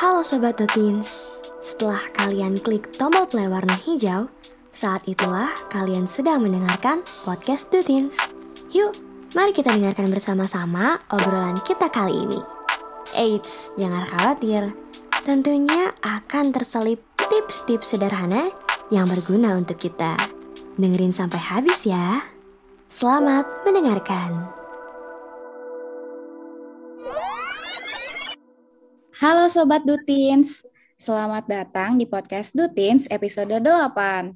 Halo Sobat Tutins, setelah kalian klik tombol play warna hijau, saat itulah kalian sedang mendengarkan podcast Tutins. Yuk, mari kita dengarkan bersama-sama obrolan kita kali ini. Eits, jangan khawatir, tentunya akan terselip tips-tips sederhana yang berguna untuk kita. Dengerin sampai habis ya. Selamat mendengarkan. Halo Sobat Dutins, selamat datang di podcast Dutins episode 8.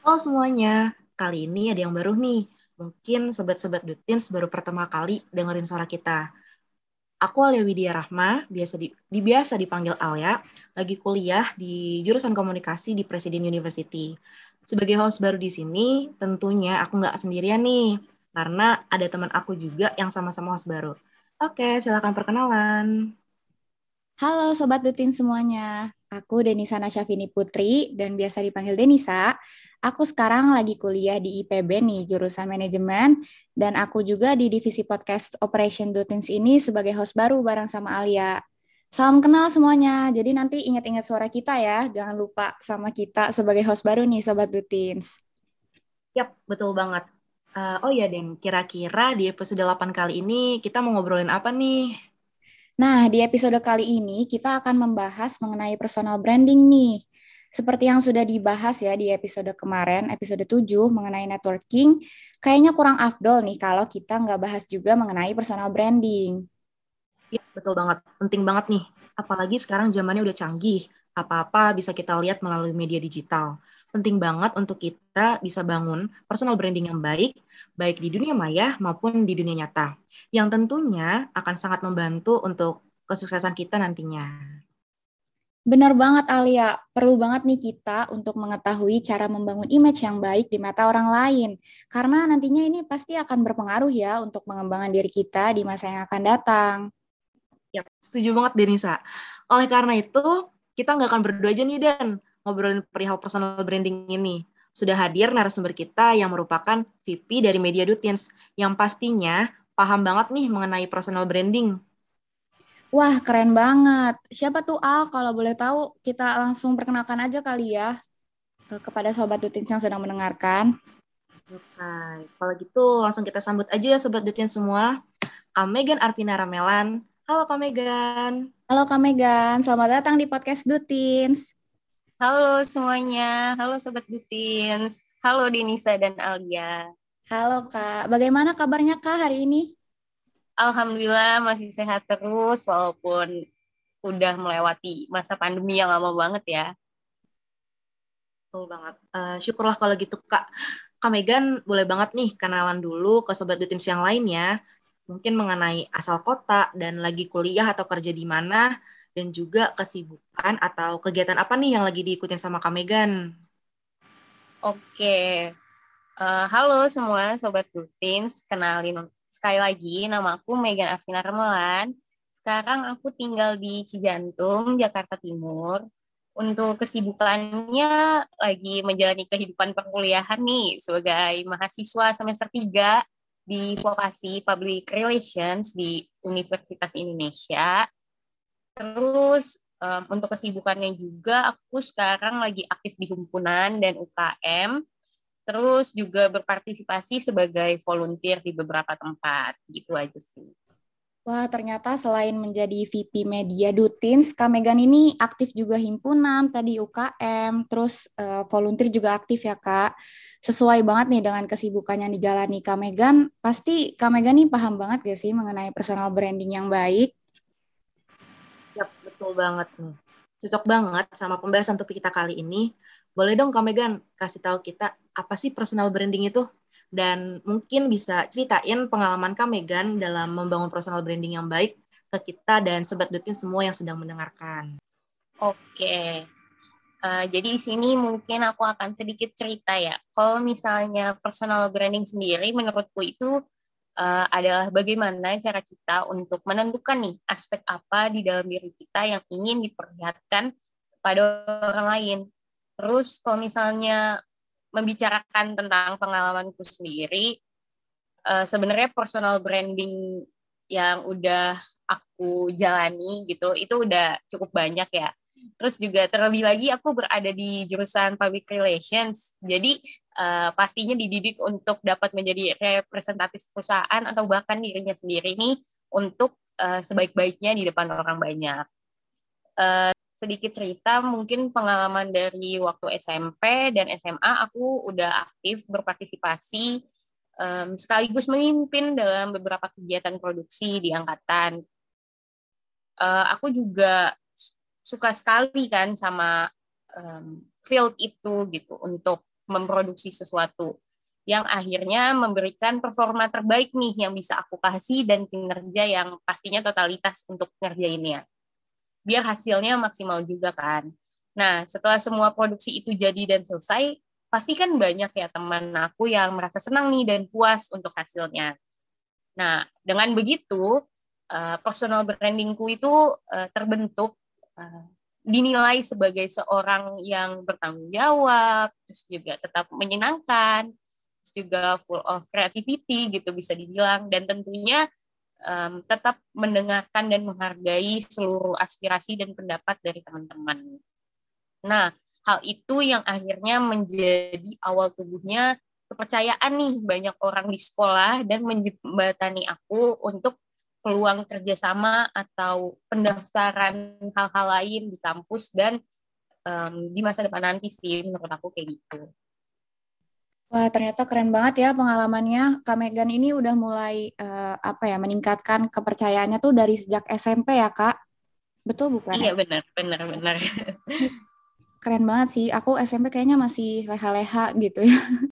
Halo semuanya, kali ini ada yang baru nih. Mungkin Sobat-Sobat Dutins baru pertama kali dengerin suara kita. Aku Alia Widya Rahma, biasa di, di biasa dipanggil Alia, lagi kuliah di jurusan komunikasi di Presiden University. Sebagai host baru di sini, tentunya aku nggak sendirian nih, karena ada teman aku juga yang sama-sama host baru. Oke, silakan perkenalan. Halo Sobat Dutin semuanya, aku Denisa Nasyafini Putri dan biasa dipanggil Denisa. Aku sekarang lagi kuliah di IPB nih, jurusan manajemen, dan aku juga di divisi podcast Operation Dutins ini sebagai host baru bareng sama Alia. Salam kenal semuanya, jadi nanti ingat-ingat suara kita ya, jangan lupa sama kita sebagai host baru nih Sobat Dutins. Yap, betul banget. Uh, oh ya Den, kira-kira di episode 8 kali ini kita mau ngobrolin apa nih? Nah, di episode kali ini kita akan membahas mengenai personal branding nih. Seperti yang sudah dibahas ya di episode kemarin, episode 7 mengenai networking, kayaknya kurang afdol nih kalau kita nggak bahas juga mengenai personal branding. Iya, betul banget. Penting banget nih. Apalagi sekarang zamannya udah canggih. Apa-apa bisa kita lihat melalui media digital. Penting banget untuk kita bisa bangun personal branding yang baik, baik di dunia maya maupun di dunia nyata yang tentunya akan sangat membantu untuk kesuksesan kita nantinya. Benar banget Alia, perlu banget nih kita untuk mengetahui cara membangun image yang baik di mata orang lain. Karena nantinya ini pasti akan berpengaruh ya untuk mengembangkan diri kita di masa yang akan datang. Ya, setuju banget Denisa. Oleh karena itu, kita nggak akan berdua aja nih Dan, ngobrolin perihal personal branding ini. Sudah hadir narasumber kita yang merupakan VP dari Media Dutins, yang pastinya paham banget nih mengenai personal branding. Wah, keren banget. Siapa tuh Al? Kalau boleh tahu, kita langsung perkenalkan aja kali ya kepada Sobat Dutins yang sedang mendengarkan. Oke, kalau gitu langsung kita sambut aja ya Sobat Dutins semua. Kak Megan Arvina Ramelan. Halo Kak Megan. Halo Kak Megan, selamat datang di podcast Dutins. Halo semuanya, halo Sobat Dutins. Halo Denisa dan Alia. Halo Kak, bagaimana kabarnya Kak hari ini? Alhamdulillah masih sehat terus walaupun udah melewati masa pandemi yang lama banget ya. Betul banget. Uh, syukurlah kalau gitu Kak. Kak Megan boleh banget nih kenalan dulu ke Sobat Dutins yang lainnya. Mungkin mengenai asal kota dan lagi kuliah atau kerja di mana. Dan juga kesibukan atau kegiatan apa nih yang lagi diikutin sama Kak Megan. Oke, Uh, halo semua Sobat Dutins, kenalin sekali lagi nama aku Megan Afina Remelan. Sekarang aku tinggal di Cijantung, Jakarta Timur. Untuk kesibukannya lagi menjalani kehidupan perkuliahan nih sebagai mahasiswa semester 3 di vokasi Public Relations di Universitas Indonesia. Terus um, untuk kesibukannya juga aku sekarang lagi aktif di himpunan dan UKM terus juga berpartisipasi sebagai volunteer di beberapa tempat gitu aja sih. Wah, ternyata selain menjadi VP Media Dutins, Kak Megan ini aktif juga himpunan, tadi UKM, terus uh, volunteer juga aktif ya Kak. Sesuai banget nih dengan kesibukan yang dijalani Kak Megan, pasti Kak Megan nih paham banget gak sih mengenai personal branding yang baik? Yap, betul banget nih. Cocok banget sama pembahasan topik kita kali ini. Boleh dong Kak Megan kasih tahu kita apa sih personal branding itu? Dan mungkin bisa ceritain pengalaman Kak Megan dalam membangun personal branding yang baik ke kita dan Sobat Dutin semua yang sedang mendengarkan. Oke, uh, jadi di sini mungkin aku akan sedikit cerita ya. Kalau misalnya personal branding sendiri menurutku itu uh, adalah bagaimana cara kita untuk menentukan nih aspek apa di dalam diri kita yang ingin diperlihatkan pada orang lain Terus kalau misalnya membicarakan tentang pengalamanku sendiri, uh, sebenarnya personal branding yang udah aku jalani gitu itu udah cukup banyak ya. Terus juga terlebih lagi aku berada di jurusan public relations. Jadi uh, pastinya dididik untuk dapat menjadi representatif perusahaan atau bahkan dirinya sendiri nih untuk uh, sebaik-baiknya di depan orang banyak. Uh, sedikit cerita mungkin pengalaman dari waktu SMP dan SMA aku udah aktif berpartisipasi um, sekaligus memimpin dalam beberapa kegiatan produksi di angkatan. Uh, aku juga suka sekali kan sama um, field itu gitu untuk memproduksi sesuatu yang akhirnya memberikan performa terbaik nih yang bisa aku kasih dan kinerja yang pastinya totalitas untuk ngerjainnya. Biar hasilnya maksimal juga kan. Nah, setelah semua produksi itu jadi dan selesai, pasti kan banyak ya teman aku yang merasa senang nih dan puas untuk hasilnya. Nah, dengan begitu, uh, personal brandingku itu uh, terbentuk uh, dinilai sebagai seorang yang bertanggung jawab, terus juga tetap menyenangkan, terus juga full of creativity gitu bisa dibilang, dan tentunya um, tetap mendengarkan dan menghargai seluruh aspirasi dan pendapat dari teman-teman. Nah, hal itu yang akhirnya menjadi awal tubuhnya kepercayaan nih banyak orang di sekolah dan menjembatani aku untuk peluang kerjasama atau pendaftaran hal-hal lain di kampus dan um, di masa depan nanti sih menurut aku kayak gitu. Wah ternyata keren banget ya pengalamannya. Kak Megan ini udah mulai uh, apa ya meningkatkan kepercayaannya tuh dari sejak SMP ya kak. Betul bukan? Iya benar benar benar. keren banget sih. Aku SMP kayaknya masih leha-leha gitu ya.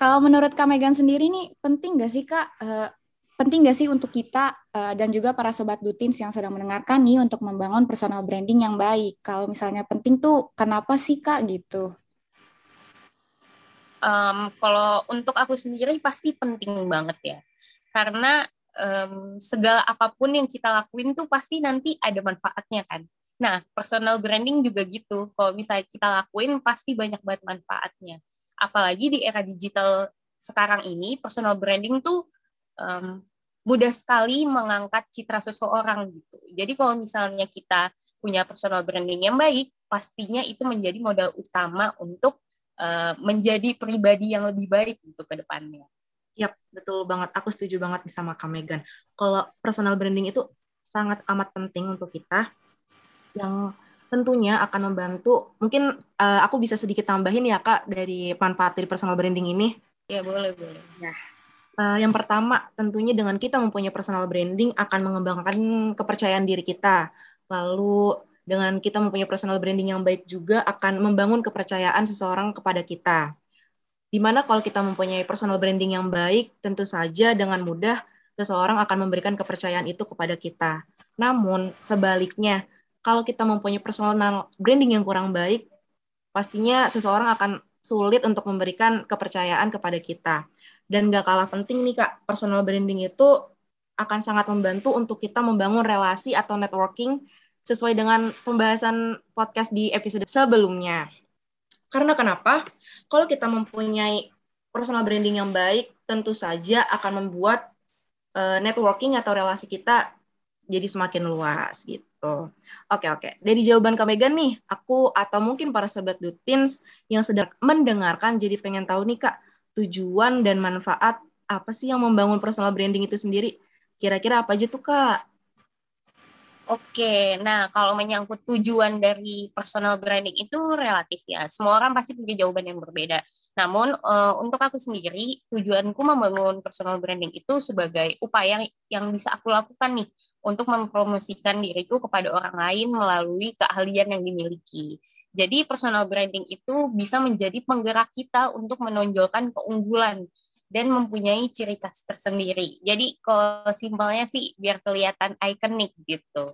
Kalau menurut Kak Megan sendiri nih, penting gak sih Kak, uh, penting gak sih untuk kita uh, dan juga para sobat Dutins yang sedang mendengarkan nih untuk membangun personal branding yang baik? Kalau misalnya penting tuh, kenapa sih Kak gitu? Um, kalau untuk aku sendiri pasti penting banget ya. Karena um, segala apa pun yang kita lakuin tuh pasti nanti ada manfaatnya kan. Nah, personal branding juga gitu. Kalau misalnya kita lakuin, pasti banyak banget manfaatnya. Apalagi di era digital sekarang ini, personal branding tuh um, mudah sekali mengangkat citra seseorang gitu. Jadi kalau misalnya kita punya personal branding yang baik, pastinya itu menjadi modal utama untuk uh, menjadi pribadi yang lebih baik gitu ke depannya. Yap, betul banget. Aku setuju banget sama Kak Megan. Kalau personal branding itu sangat amat penting untuk kita yang tentunya akan membantu. Mungkin uh, aku bisa sedikit tambahin ya kak dari manfaat dari personal branding ini. Ya boleh boleh. Nah, uh, yang pertama tentunya dengan kita mempunyai personal branding akan mengembangkan kepercayaan diri kita. Lalu dengan kita mempunyai personal branding yang baik juga akan membangun kepercayaan seseorang kepada kita. Di mana kalau kita mempunyai personal branding yang baik, tentu saja dengan mudah seseorang akan memberikan kepercayaan itu kepada kita. Namun sebaliknya, kalau kita mempunyai personal branding yang kurang baik, pastinya seseorang akan sulit untuk memberikan kepercayaan kepada kita. Dan gak kalah penting nih Kak, personal branding itu akan sangat membantu untuk kita membangun relasi atau networking sesuai dengan pembahasan podcast di episode sebelumnya. Karena kenapa? Kalau kita mempunyai personal branding yang baik, tentu saja akan membuat uh, networking atau relasi kita jadi semakin luas gitu. Oke oke. Dari jawaban Kak Megan nih, aku atau mungkin para sobat Dutins yang sedang mendengarkan jadi pengen tahu nih Kak, tujuan dan manfaat apa sih yang membangun personal branding itu sendiri? Kira-kira apa aja tuh Kak? Oke, nah kalau menyangkut tujuan dari personal branding itu relatif ya. Semua orang pasti punya jawaban yang berbeda. Namun uh, untuk aku sendiri, tujuanku membangun personal branding itu sebagai upaya yang bisa aku lakukan nih untuk mempromosikan diriku kepada orang lain melalui keahlian yang dimiliki. Jadi personal branding itu bisa menjadi penggerak kita untuk menonjolkan keunggulan dan mempunyai ciri khas tersendiri. Jadi kalau simpelnya sih biar kelihatan ikonik gitu.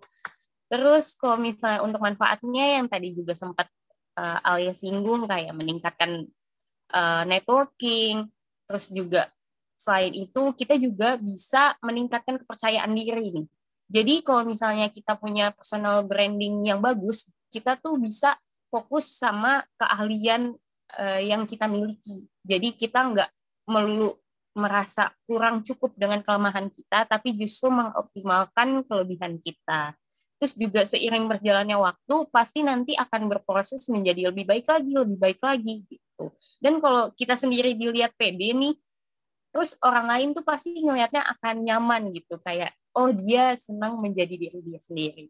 Terus kalau misalnya untuk manfaatnya yang tadi juga sempat uh, Alia singgung kayak meningkatkan uh, networking, terus juga selain itu kita juga bisa meningkatkan kepercayaan diri nih jadi kalau misalnya kita punya personal branding yang bagus, kita tuh bisa fokus sama keahlian uh, yang kita miliki. Jadi kita nggak melulu merasa kurang cukup dengan kelemahan kita, tapi justru mengoptimalkan kelebihan kita. Terus juga seiring berjalannya waktu, pasti nanti akan berproses menjadi lebih baik lagi, lebih baik lagi gitu. Dan kalau kita sendiri dilihat pede nih, terus orang lain tuh pasti ngelihatnya akan nyaman gitu, kayak oh dia senang menjadi diri dia sendiri.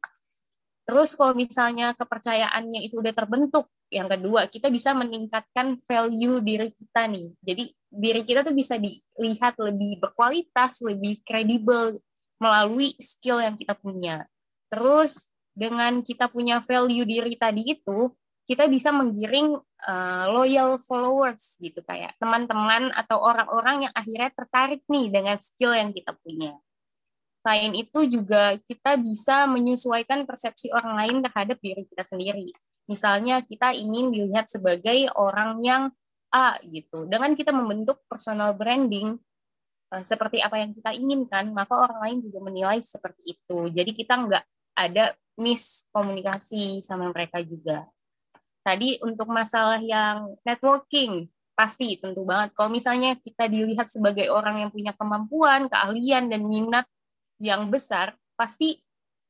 Terus kalau misalnya kepercayaannya itu udah terbentuk, yang kedua kita bisa meningkatkan value diri kita nih. Jadi diri kita tuh bisa dilihat lebih berkualitas, lebih kredibel melalui skill yang kita punya. Terus dengan kita punya value diri tadi itu, kita bisa menggiring uh, loyal followers gitu kayak teman-teman atau orang-orang yang akhirnya tertarik nih dengan skill yang kita punya. Selain itu juga kita bisa menyesuaikan persepsi orang lain terhadap diri kita sendiri. Misalnya kita ingin dilihat sebagai orang yang A gitu. Dengan kita membentuk personal branding uh, seperti apa yang kita inginkan, maka orang lain juga menilai seperti itu. Jadi kita nggak ada miskomunikasi sama mereka juga. Tadi untuk masalah yang networking, pasti tentu banget. Kalau misalnya kita dilihat sebagai orang yang punya kemampuan, keahlian, dan minat yang besar pasti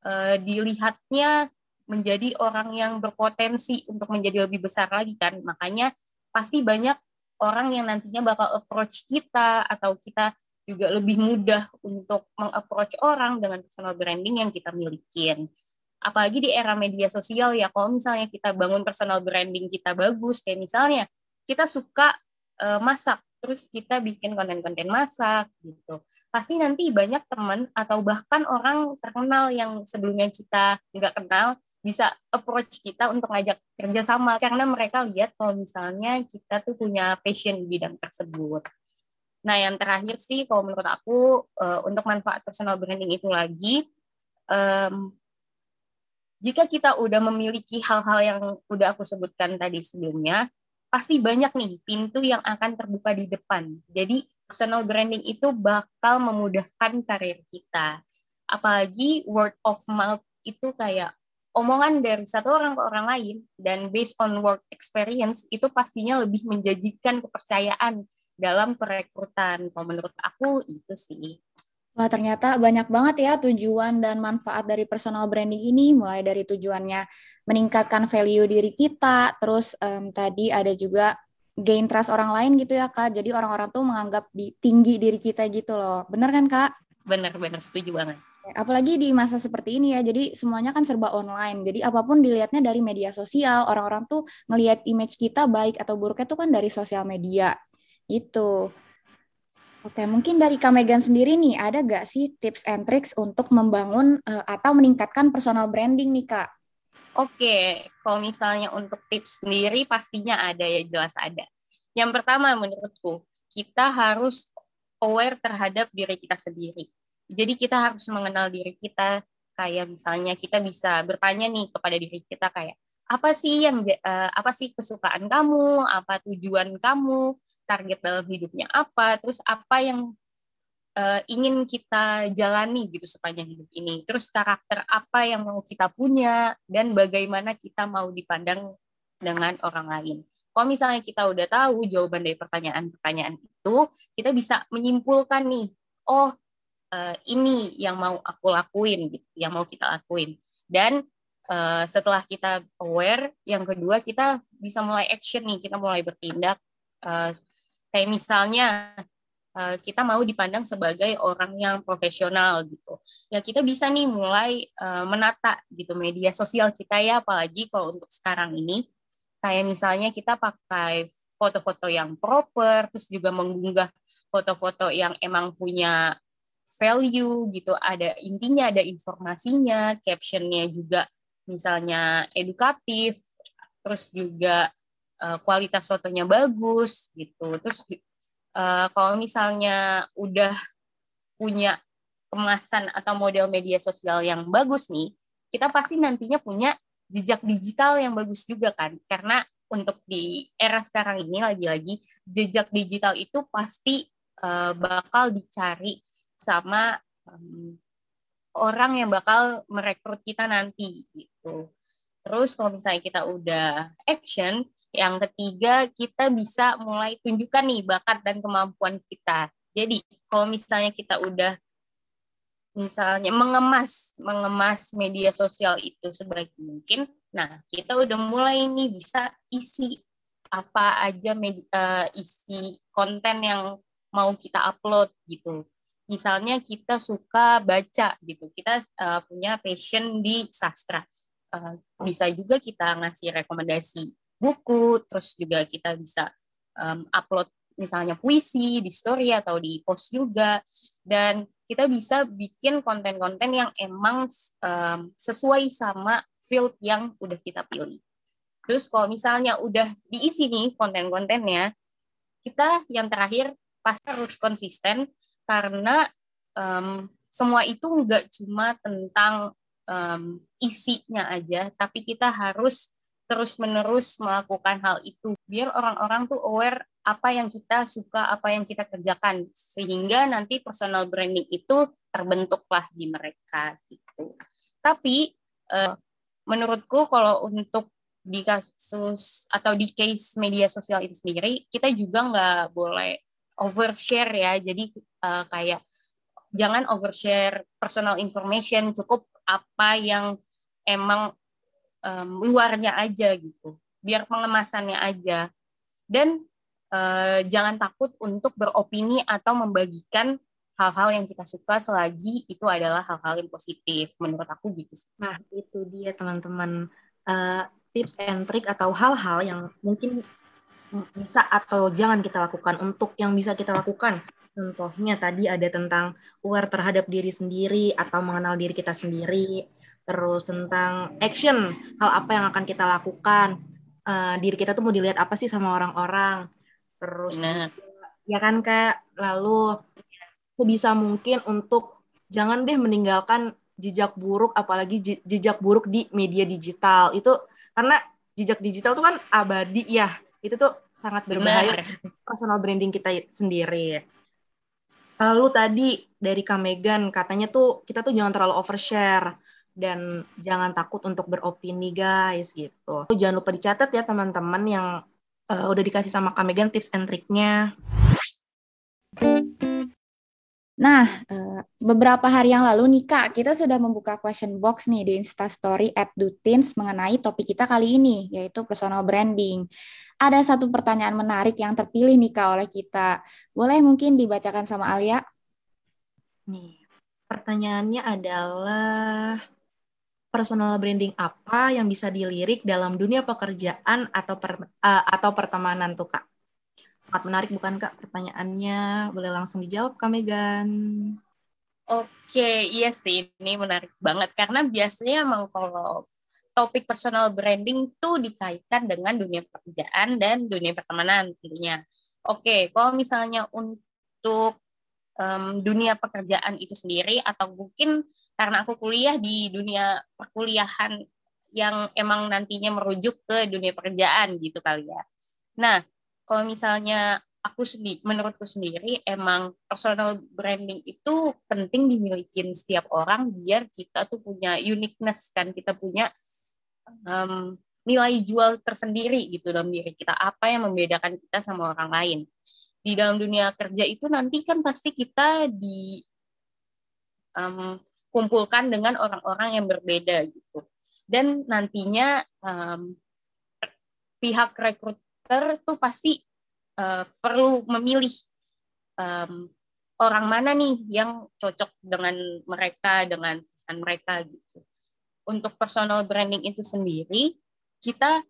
uh, dilihatnya menjadi orang yang berpotensi untuk menjadi lebih besar lagi kan makanya pasti banyak orang yang nantinya bakal approach kita atau kita juga lebih mudah untuk mengapproach orang dengan personal branding yang kita milikin apalagi di era media sosial ya kalau misalnya kita bangun personal branding kita bagus kayak misalnya kita suka uh, masak terus kita bikin konten-konten masak gitu. Pasti nanti banyak teman atau bahkan orang terkenal yang sebelumnya kita nggak kenal bisa approach kita untuk ngajak kerja sama karena mereka lihat kalau misalnya kita tuh punya passion di bidang tersebut. Nah, yang terakhir sih kalau menurut aku uh, untuk manfaat personal branding itu lagi um, jika kita udah memiliki hal-hal yang udah aku sebutkan tadi sebelumnya, pasti banyak nih pintu yang akan terbuka di depan. Jadi personal branding itu bakal memudahkan karir kita. Apalagi word of mouth itu kayak omongan dari satu orang ke orang lain dan based on work experience itu pastinya lebih menjanjikan kepercayaan dalam perekrutan. Kalau menurut aku itu sih. Wah, ternyata banyak banget ya tujuan dan manfaat dari personal branding ini, mulai dari tujuannya meningkatkan value diri kita, terus um, tadi ada juga gain trust orang lain gitu ya, Kak. Jadi orang-orang tuh menganggap di, tinggi diri kita gitu loh. Bener kan, Kak? Bener, bener. Setuju banget. Apalagi di masa seperti ini ya, jadi semuanya kan serba online. Jadi apa pun dilihatnya dari media sosial, orang-orang tuh ngelihat image kita baik atau buruknya tuh kan dari sosial media. Itu. Oke, mungkin dari Kak Megan sendiri nih, ada gak sih tips and tricks untuk membangun uh, atau meningkatkan personal branding nih Kak? Oke, kalau misalnya untuk tips sendiri pastinya ada ya, jelas ada. Yang pertama menurutku, kita harus aware terhadap diri kita sendiri. Jadi kita harus mengenal diri kita, kayak misalnya kita bisa bertanya nih kepada diri kita kayak, apa sih yang uh, apa sih kesukaan kamu, apa tujuan kamu, target dalam hidupnya apa, terus apa yang uh, ingin kita jalani gitu sepanjang hidup ini. Terus karakter apa yang mau kita punya? Dan bagaimana kita mau dipandang dengan orang lain. Kalau misalnya kita udah tahu jawaban dari pertanyaan-pertanyaan itu, kita bisa menyimpulkan nih, oh uh, ini yang mau aku lakuin gitu, yang mau kita lakuin. Dan uh, setelah kita aware, yang kedua kita bisa mulai action nih, kita mulai bertindak. Uh, kayak misalnya uh, kita mau dipandang sebagai orang yang profesional gitu. Ya kita bisa nih mulai uh, menata gitu media sosial kita ya, apalagi kalau untuk sekarang ini. Kayak misalnya kita pakai foto-foto yang proper, terus juga mengunggah foto-foto yang emang punya value gitu, ada intinya, ada informasinya, captionnya juga misalnya edukatif, terus juga uh, kualitas fotonya bagus gitu. Terus uh, kalau misalnya udah punya kemasan atau model media sosial yang bagus nih, kita pasti nantinya punya jejak digital yang bagus juga kan. Karena untuk di era sekarang ini lagi-lagi jejak digital itu pasti uh, bakal dicari sama um, orang yang bakal merekrut kita nanti gitu. Terus kalau misalnya kita udah action, yang ketiga kita bisa mulai tunjukkan nih bakat dan kemampuan kita. Jadi kalau misalnya kita udah misalnya mengemas mengemas media sosial itu sebaik mungkin, nah kita udah mulai nih bisa isi apa aja media, uh, isi konten yang mau kita upload gitu. Misalnya kita suka baca gitu, kita uh, punya passion di sastra, uh, bisa juga kita ngasih rekomendasi buku, terus juga kita bisa um, upload misalnya puisi di story atau di post juga, dan kita bisa bikin konten-konten yang emang um, sesuai sama field yang udah kita pilih. Terus kalau misalnya udah diisi nih konten-kontennya, kita yang terakhir pasti harus konsisten karena um, semua itu nggak cuma tentang um, isinya aja, tapi kita harus terus-menerus melakukan hal itu biar orang-orang tuh aware apa yang kita suka, apa yang kita kerjakan sehingga nanti personal branding itu terbentuklah di mereka gitu. Tapi uh, menurutku kalau untuk di kasus atau di case media sosial itu sendiri kita juga nggak boleh overshare ya. Jadi uh, kayak jangan overshare personal information, cukup apa yang emang um, luarnya aja gitu. Biar pengemasannya aja. Dan uh, jangan takut untuk beropini atau membagikan hal-hal yang kita suka selagi itu adalah hal-hal yang positif. Menurut aku gitu. Nah, itu dia teman-teman. Uh, tips and trick atau hal-hal yang mungkin bisa atau jangan kita lakukan. Untuk yang bisa kita lakukan. Contohnya tadi ada tentang aware terhadap diri sendiri atau mengenal diri kita sendiri, terus tentang action, hal apa yang akan kita lakukan, uh, diri kita tuh mau dilihat apa sih sama orang-orang, terus nah. ya kan kak, lalu sebisa mungkin untuk jangan deh meninggalkan jejak buruk, apalagi jejak buruk di media digital. Itu karena jejak digital tuh kan abadi ya, itu tuh sangat berbahaya Benar. personal branding kita sendiri. Lalu tadi dari Kak Megan katanya tuh kita tuh jangan terlalu overshare dan jangan takut untuk beropini guys gitu. Jangan lupa dicatat ya teman-teman yang uh, udah dikasih sama Kak Megan tips and triknya. Nah, eh, beberapa hari yang lalu nih Kak, kita sudah membuka question box nih di Instastory at Dutins mengenai topik kita kali ini, yaitu personal branding. Ada satu pertanyaan menarik yang terpilih nih Kak oleh kita. Boleh mungkin dibacakan sama Alia? Nih, pertanyaannya adalah personal branding apa yang bisa dilirik dalam dunia pekerjaan atau per, uh, atau pertemanan tuh Kak? Sangat menarik bukan Kak pertanyaannya? Boleh langsung dijawab Kak Megan. Oke, iya sih ini menarik banget karena biasanya emang kalau topik personal branding tuh dikaitkan dengan dunia pekerjaan dan dunia pertemanan tentunya. Oke, kalau misalnya untuk um, dunia pekerjaan itu sendiri atau mungkin karena aku kuliah di dunia perkuliahan yang emang nantinya merujuk ke dunia pekerjaan gitu kali ya. Nah, kalau misalnya aku sendiri, menurutku sendiri emang personal branding itu penting dimiliki setiap orang biar kita tuh punya uniqueness kan, kita punya um, nilai jual tersendiri gitu dalam diri kita. Apa yang membedakan kita sama orang lain di dalam dunia kerja itu nanti kan pasti kita di um, kumpulkan dengan orang-orang yang berbeda gitu. Dan nantinya um, pihak rekrut dokter tuh pasti uh, perlu memilih um, orang mana nih yang cocok dengan mereka dengan pesan mereka gitu. Untuk personal branding itu sendiri kita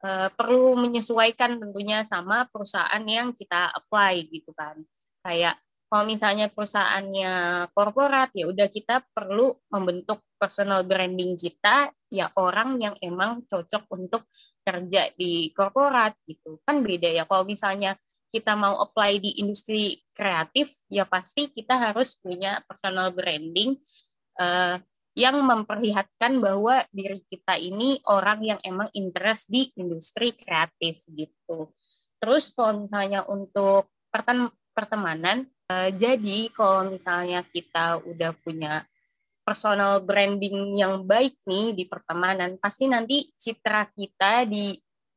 uh, perlu menyesuaikan tentunya sama perusahaan yang kita apply gitu kan. Kayak kalau misalnya perusahaannya korporat ya udah kita perlu membentuk personal branding kita ya orang yang emang cocok untuk kerja di korporat gitu. Kan beda ya kalau misalnya kita mau apply di industri kreatif ya pasti kita harus punya personal branding uh, yang memperlihatkan bahwa diri kita ini orang yang emang interest di industri kreatif gitu. Terus kalau misalnya untuk pertemanan Uh, jadi kalau misalnya kita udah punya personal branding yang baik nih di pertemanan, pasti nanti citra kita di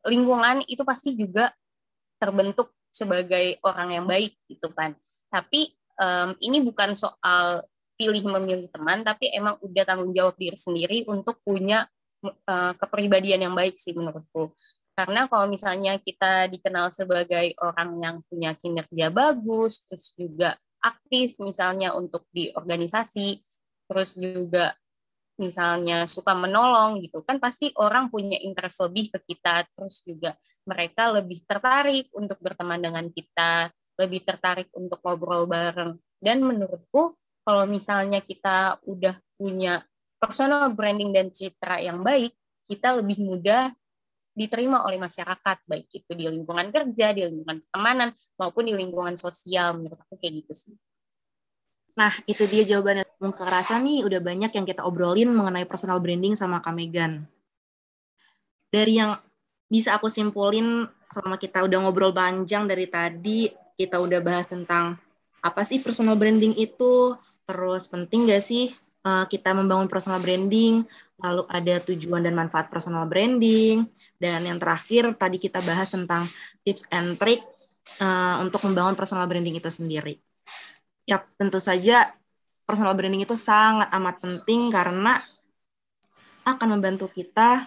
lingkungan itu pasti juga terbentuk sebagai orang yang baik gitu kan. Tapi um, ini bukan soal pilih memilih teman, tapi emang udah tanggung jawab diri sendiri untuk punya uh, kepribadian yang baik sih menurutku. Karena kalau misalnya kita dikenal sebagai orang yang punya kinerja bagus, terus juga aktif misalnya untuk di organisasi, terus juga misalnya suka menolong gitu kan pasti orang punya interest lebih ke kita terus juga mereka lebih tertarik untuk berteman dengan kita lebih tertarik untuk ngobrol bareng. Dan menurutku kalau misalnya kita udah punya personal branding dan citra yang baik kita lebih mudah diterima oleh masyarakat baik itu di lingkungan kerja di lingkungan pertemanan maupun di lingkungan sosial menurut aku kayak gitu sih Nah, itu dia jawabannya. Mungkin rasa nih udah banyak yang kita obrolin mengenai personal branding sama Kak Megan. Dari yang bisa aku simpulin selama kita udah ngobrol panjang dari tadi, kita udah bahas tentang apa sih personal branding itu, terus penting gak sih uh, kita membangun personal branding, lalu ada tujuan dan manfaat personal branding, dan yang terakhir tadi kita bahas tentang tips and trick uh, untuk membangun personal branding itu sendiri ya tentu saja personal branding itu sangat amat penting karena akan membantu kita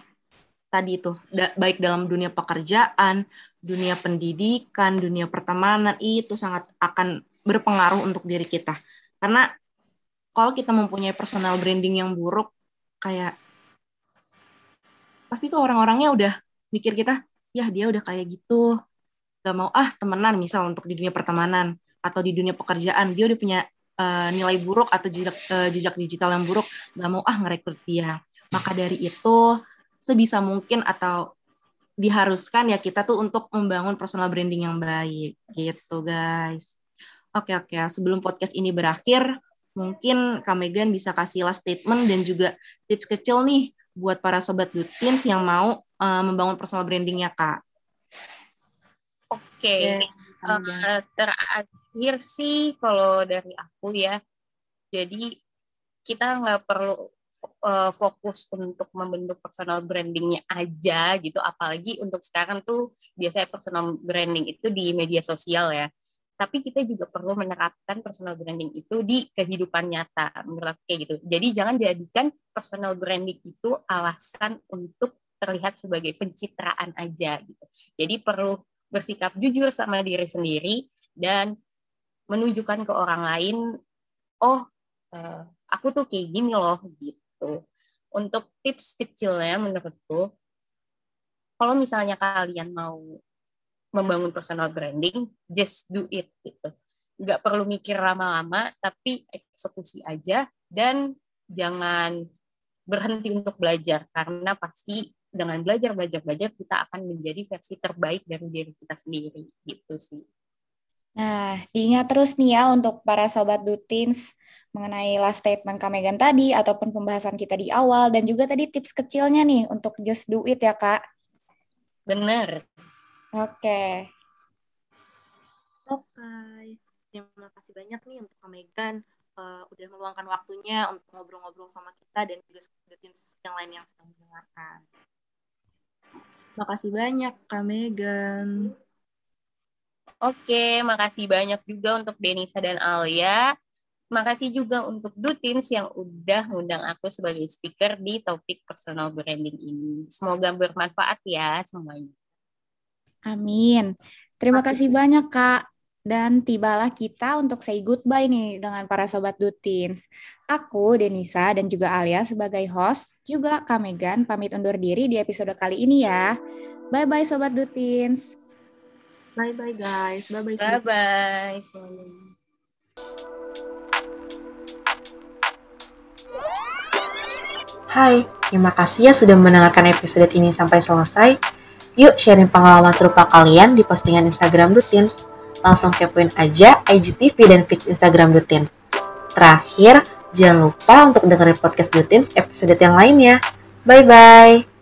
tadi itu da, baik dalam dunia pekerjaan, dunia pendidikan, dunia pertemanan itu sangat akan berpengaruh untuk diri kita. Karena kalau kita mempunyai personal branding yang buruk kayak pasti tuh orang-orangnya udah mikir kita, ya dia udah kayak gitu, gak mau ah temenan misal untuk di dunia pertemanan atau di dunia pekerjaan. Dia udah punya uh, nilai buruk atau jejak uh, jejak digital yang buruk nggak mau ah ngerekrut dia. Maka dari itu sebisa mungkin atau diharuskan ya kita tuh untuk membangun personal branding yang baik gitu guys. Oke oke sebelum podcast ini berakhir mungkin Kak Megan bisa kasih last statement dan juga tips kecil nih buat para sobat Dutins yang mau uh, membangun personal brandingnya kak. Oke, okay. uh, terakhir sih kalau dari aku ya jadi kita nggak perlu uh, fokus untuk membentuk personal brandingnya aja gitu apalagi untuk sekarang tuh biasanya personal branding itu di media sosial ya tapi kita juga perlu menerapkan personal branding itu di kehidupan nyata menurut kayak gitu jadi jangan jadikan personal branding itu alasan untuk terlihat sebagai pencitraan aja gitu. Jadi perlu bersikap jujur sama diri sendiri dan menunjukkan ke orang lain oh uh, aku tuh kayak gini loh gitu. Untuk tips kecilnya menurutku kalau misalnya kalian mau membangun personal branding just do it gitu. Nggak perlu mikir lama-lama tapi eksekusi aja dan jangan berhenti untuk belajar karena pasti dengan belajar belajar belajar kita akan menjadi versi terbaik dari diri kita sendiri gitu sih Nah, diingat terus nih ya untuk para sobat Dutins mengenai last statement Kak Megan tadi ataupun pembahasan kita di awal dan juga tadi tips kecilnya nih untuk just do it ya Kak. Bener. Oke. Oke. Terima kasih banyak nih untuk Kak Megan uh, udah meluangkan waktunya untuk ngobrol-ngobrol sama kita dan juga Dutins yang lain yang sedang mendengarkan. Makasih banyak Kak Megan. Oke, makasih banyak juga untuk Denisa dan Alia. Makasih juga untuk Dutins yang udah ngundang aku sebagai speaker di topik personal branding ini. Semoga bermanfaat ya semuanya. Amin. Terima kasih banyak Kak. Dan tibalah kita untuk say goodbye nih dengan para sobat Dutins. Aku, Denisa, dan juga Alia sebagai host, juga Kak Megan pamit undur diri di episode kali ini ya. Bye-bye Sobat Dutins. Bye bye guys. Bye bye. Bye bye semuanya. Hai, terima kasih ya sudah mendengarkan episode ini sampai selesai. Yuk sharing pengalaman serupa kalian di postingan Instagram Dutins. Langsung kepoin aja IGTV dan feed Instagram Dutins. Terakhir, jangan lupa untuk dengerin podcast Dutins episode yang lainnya. Bye-bye.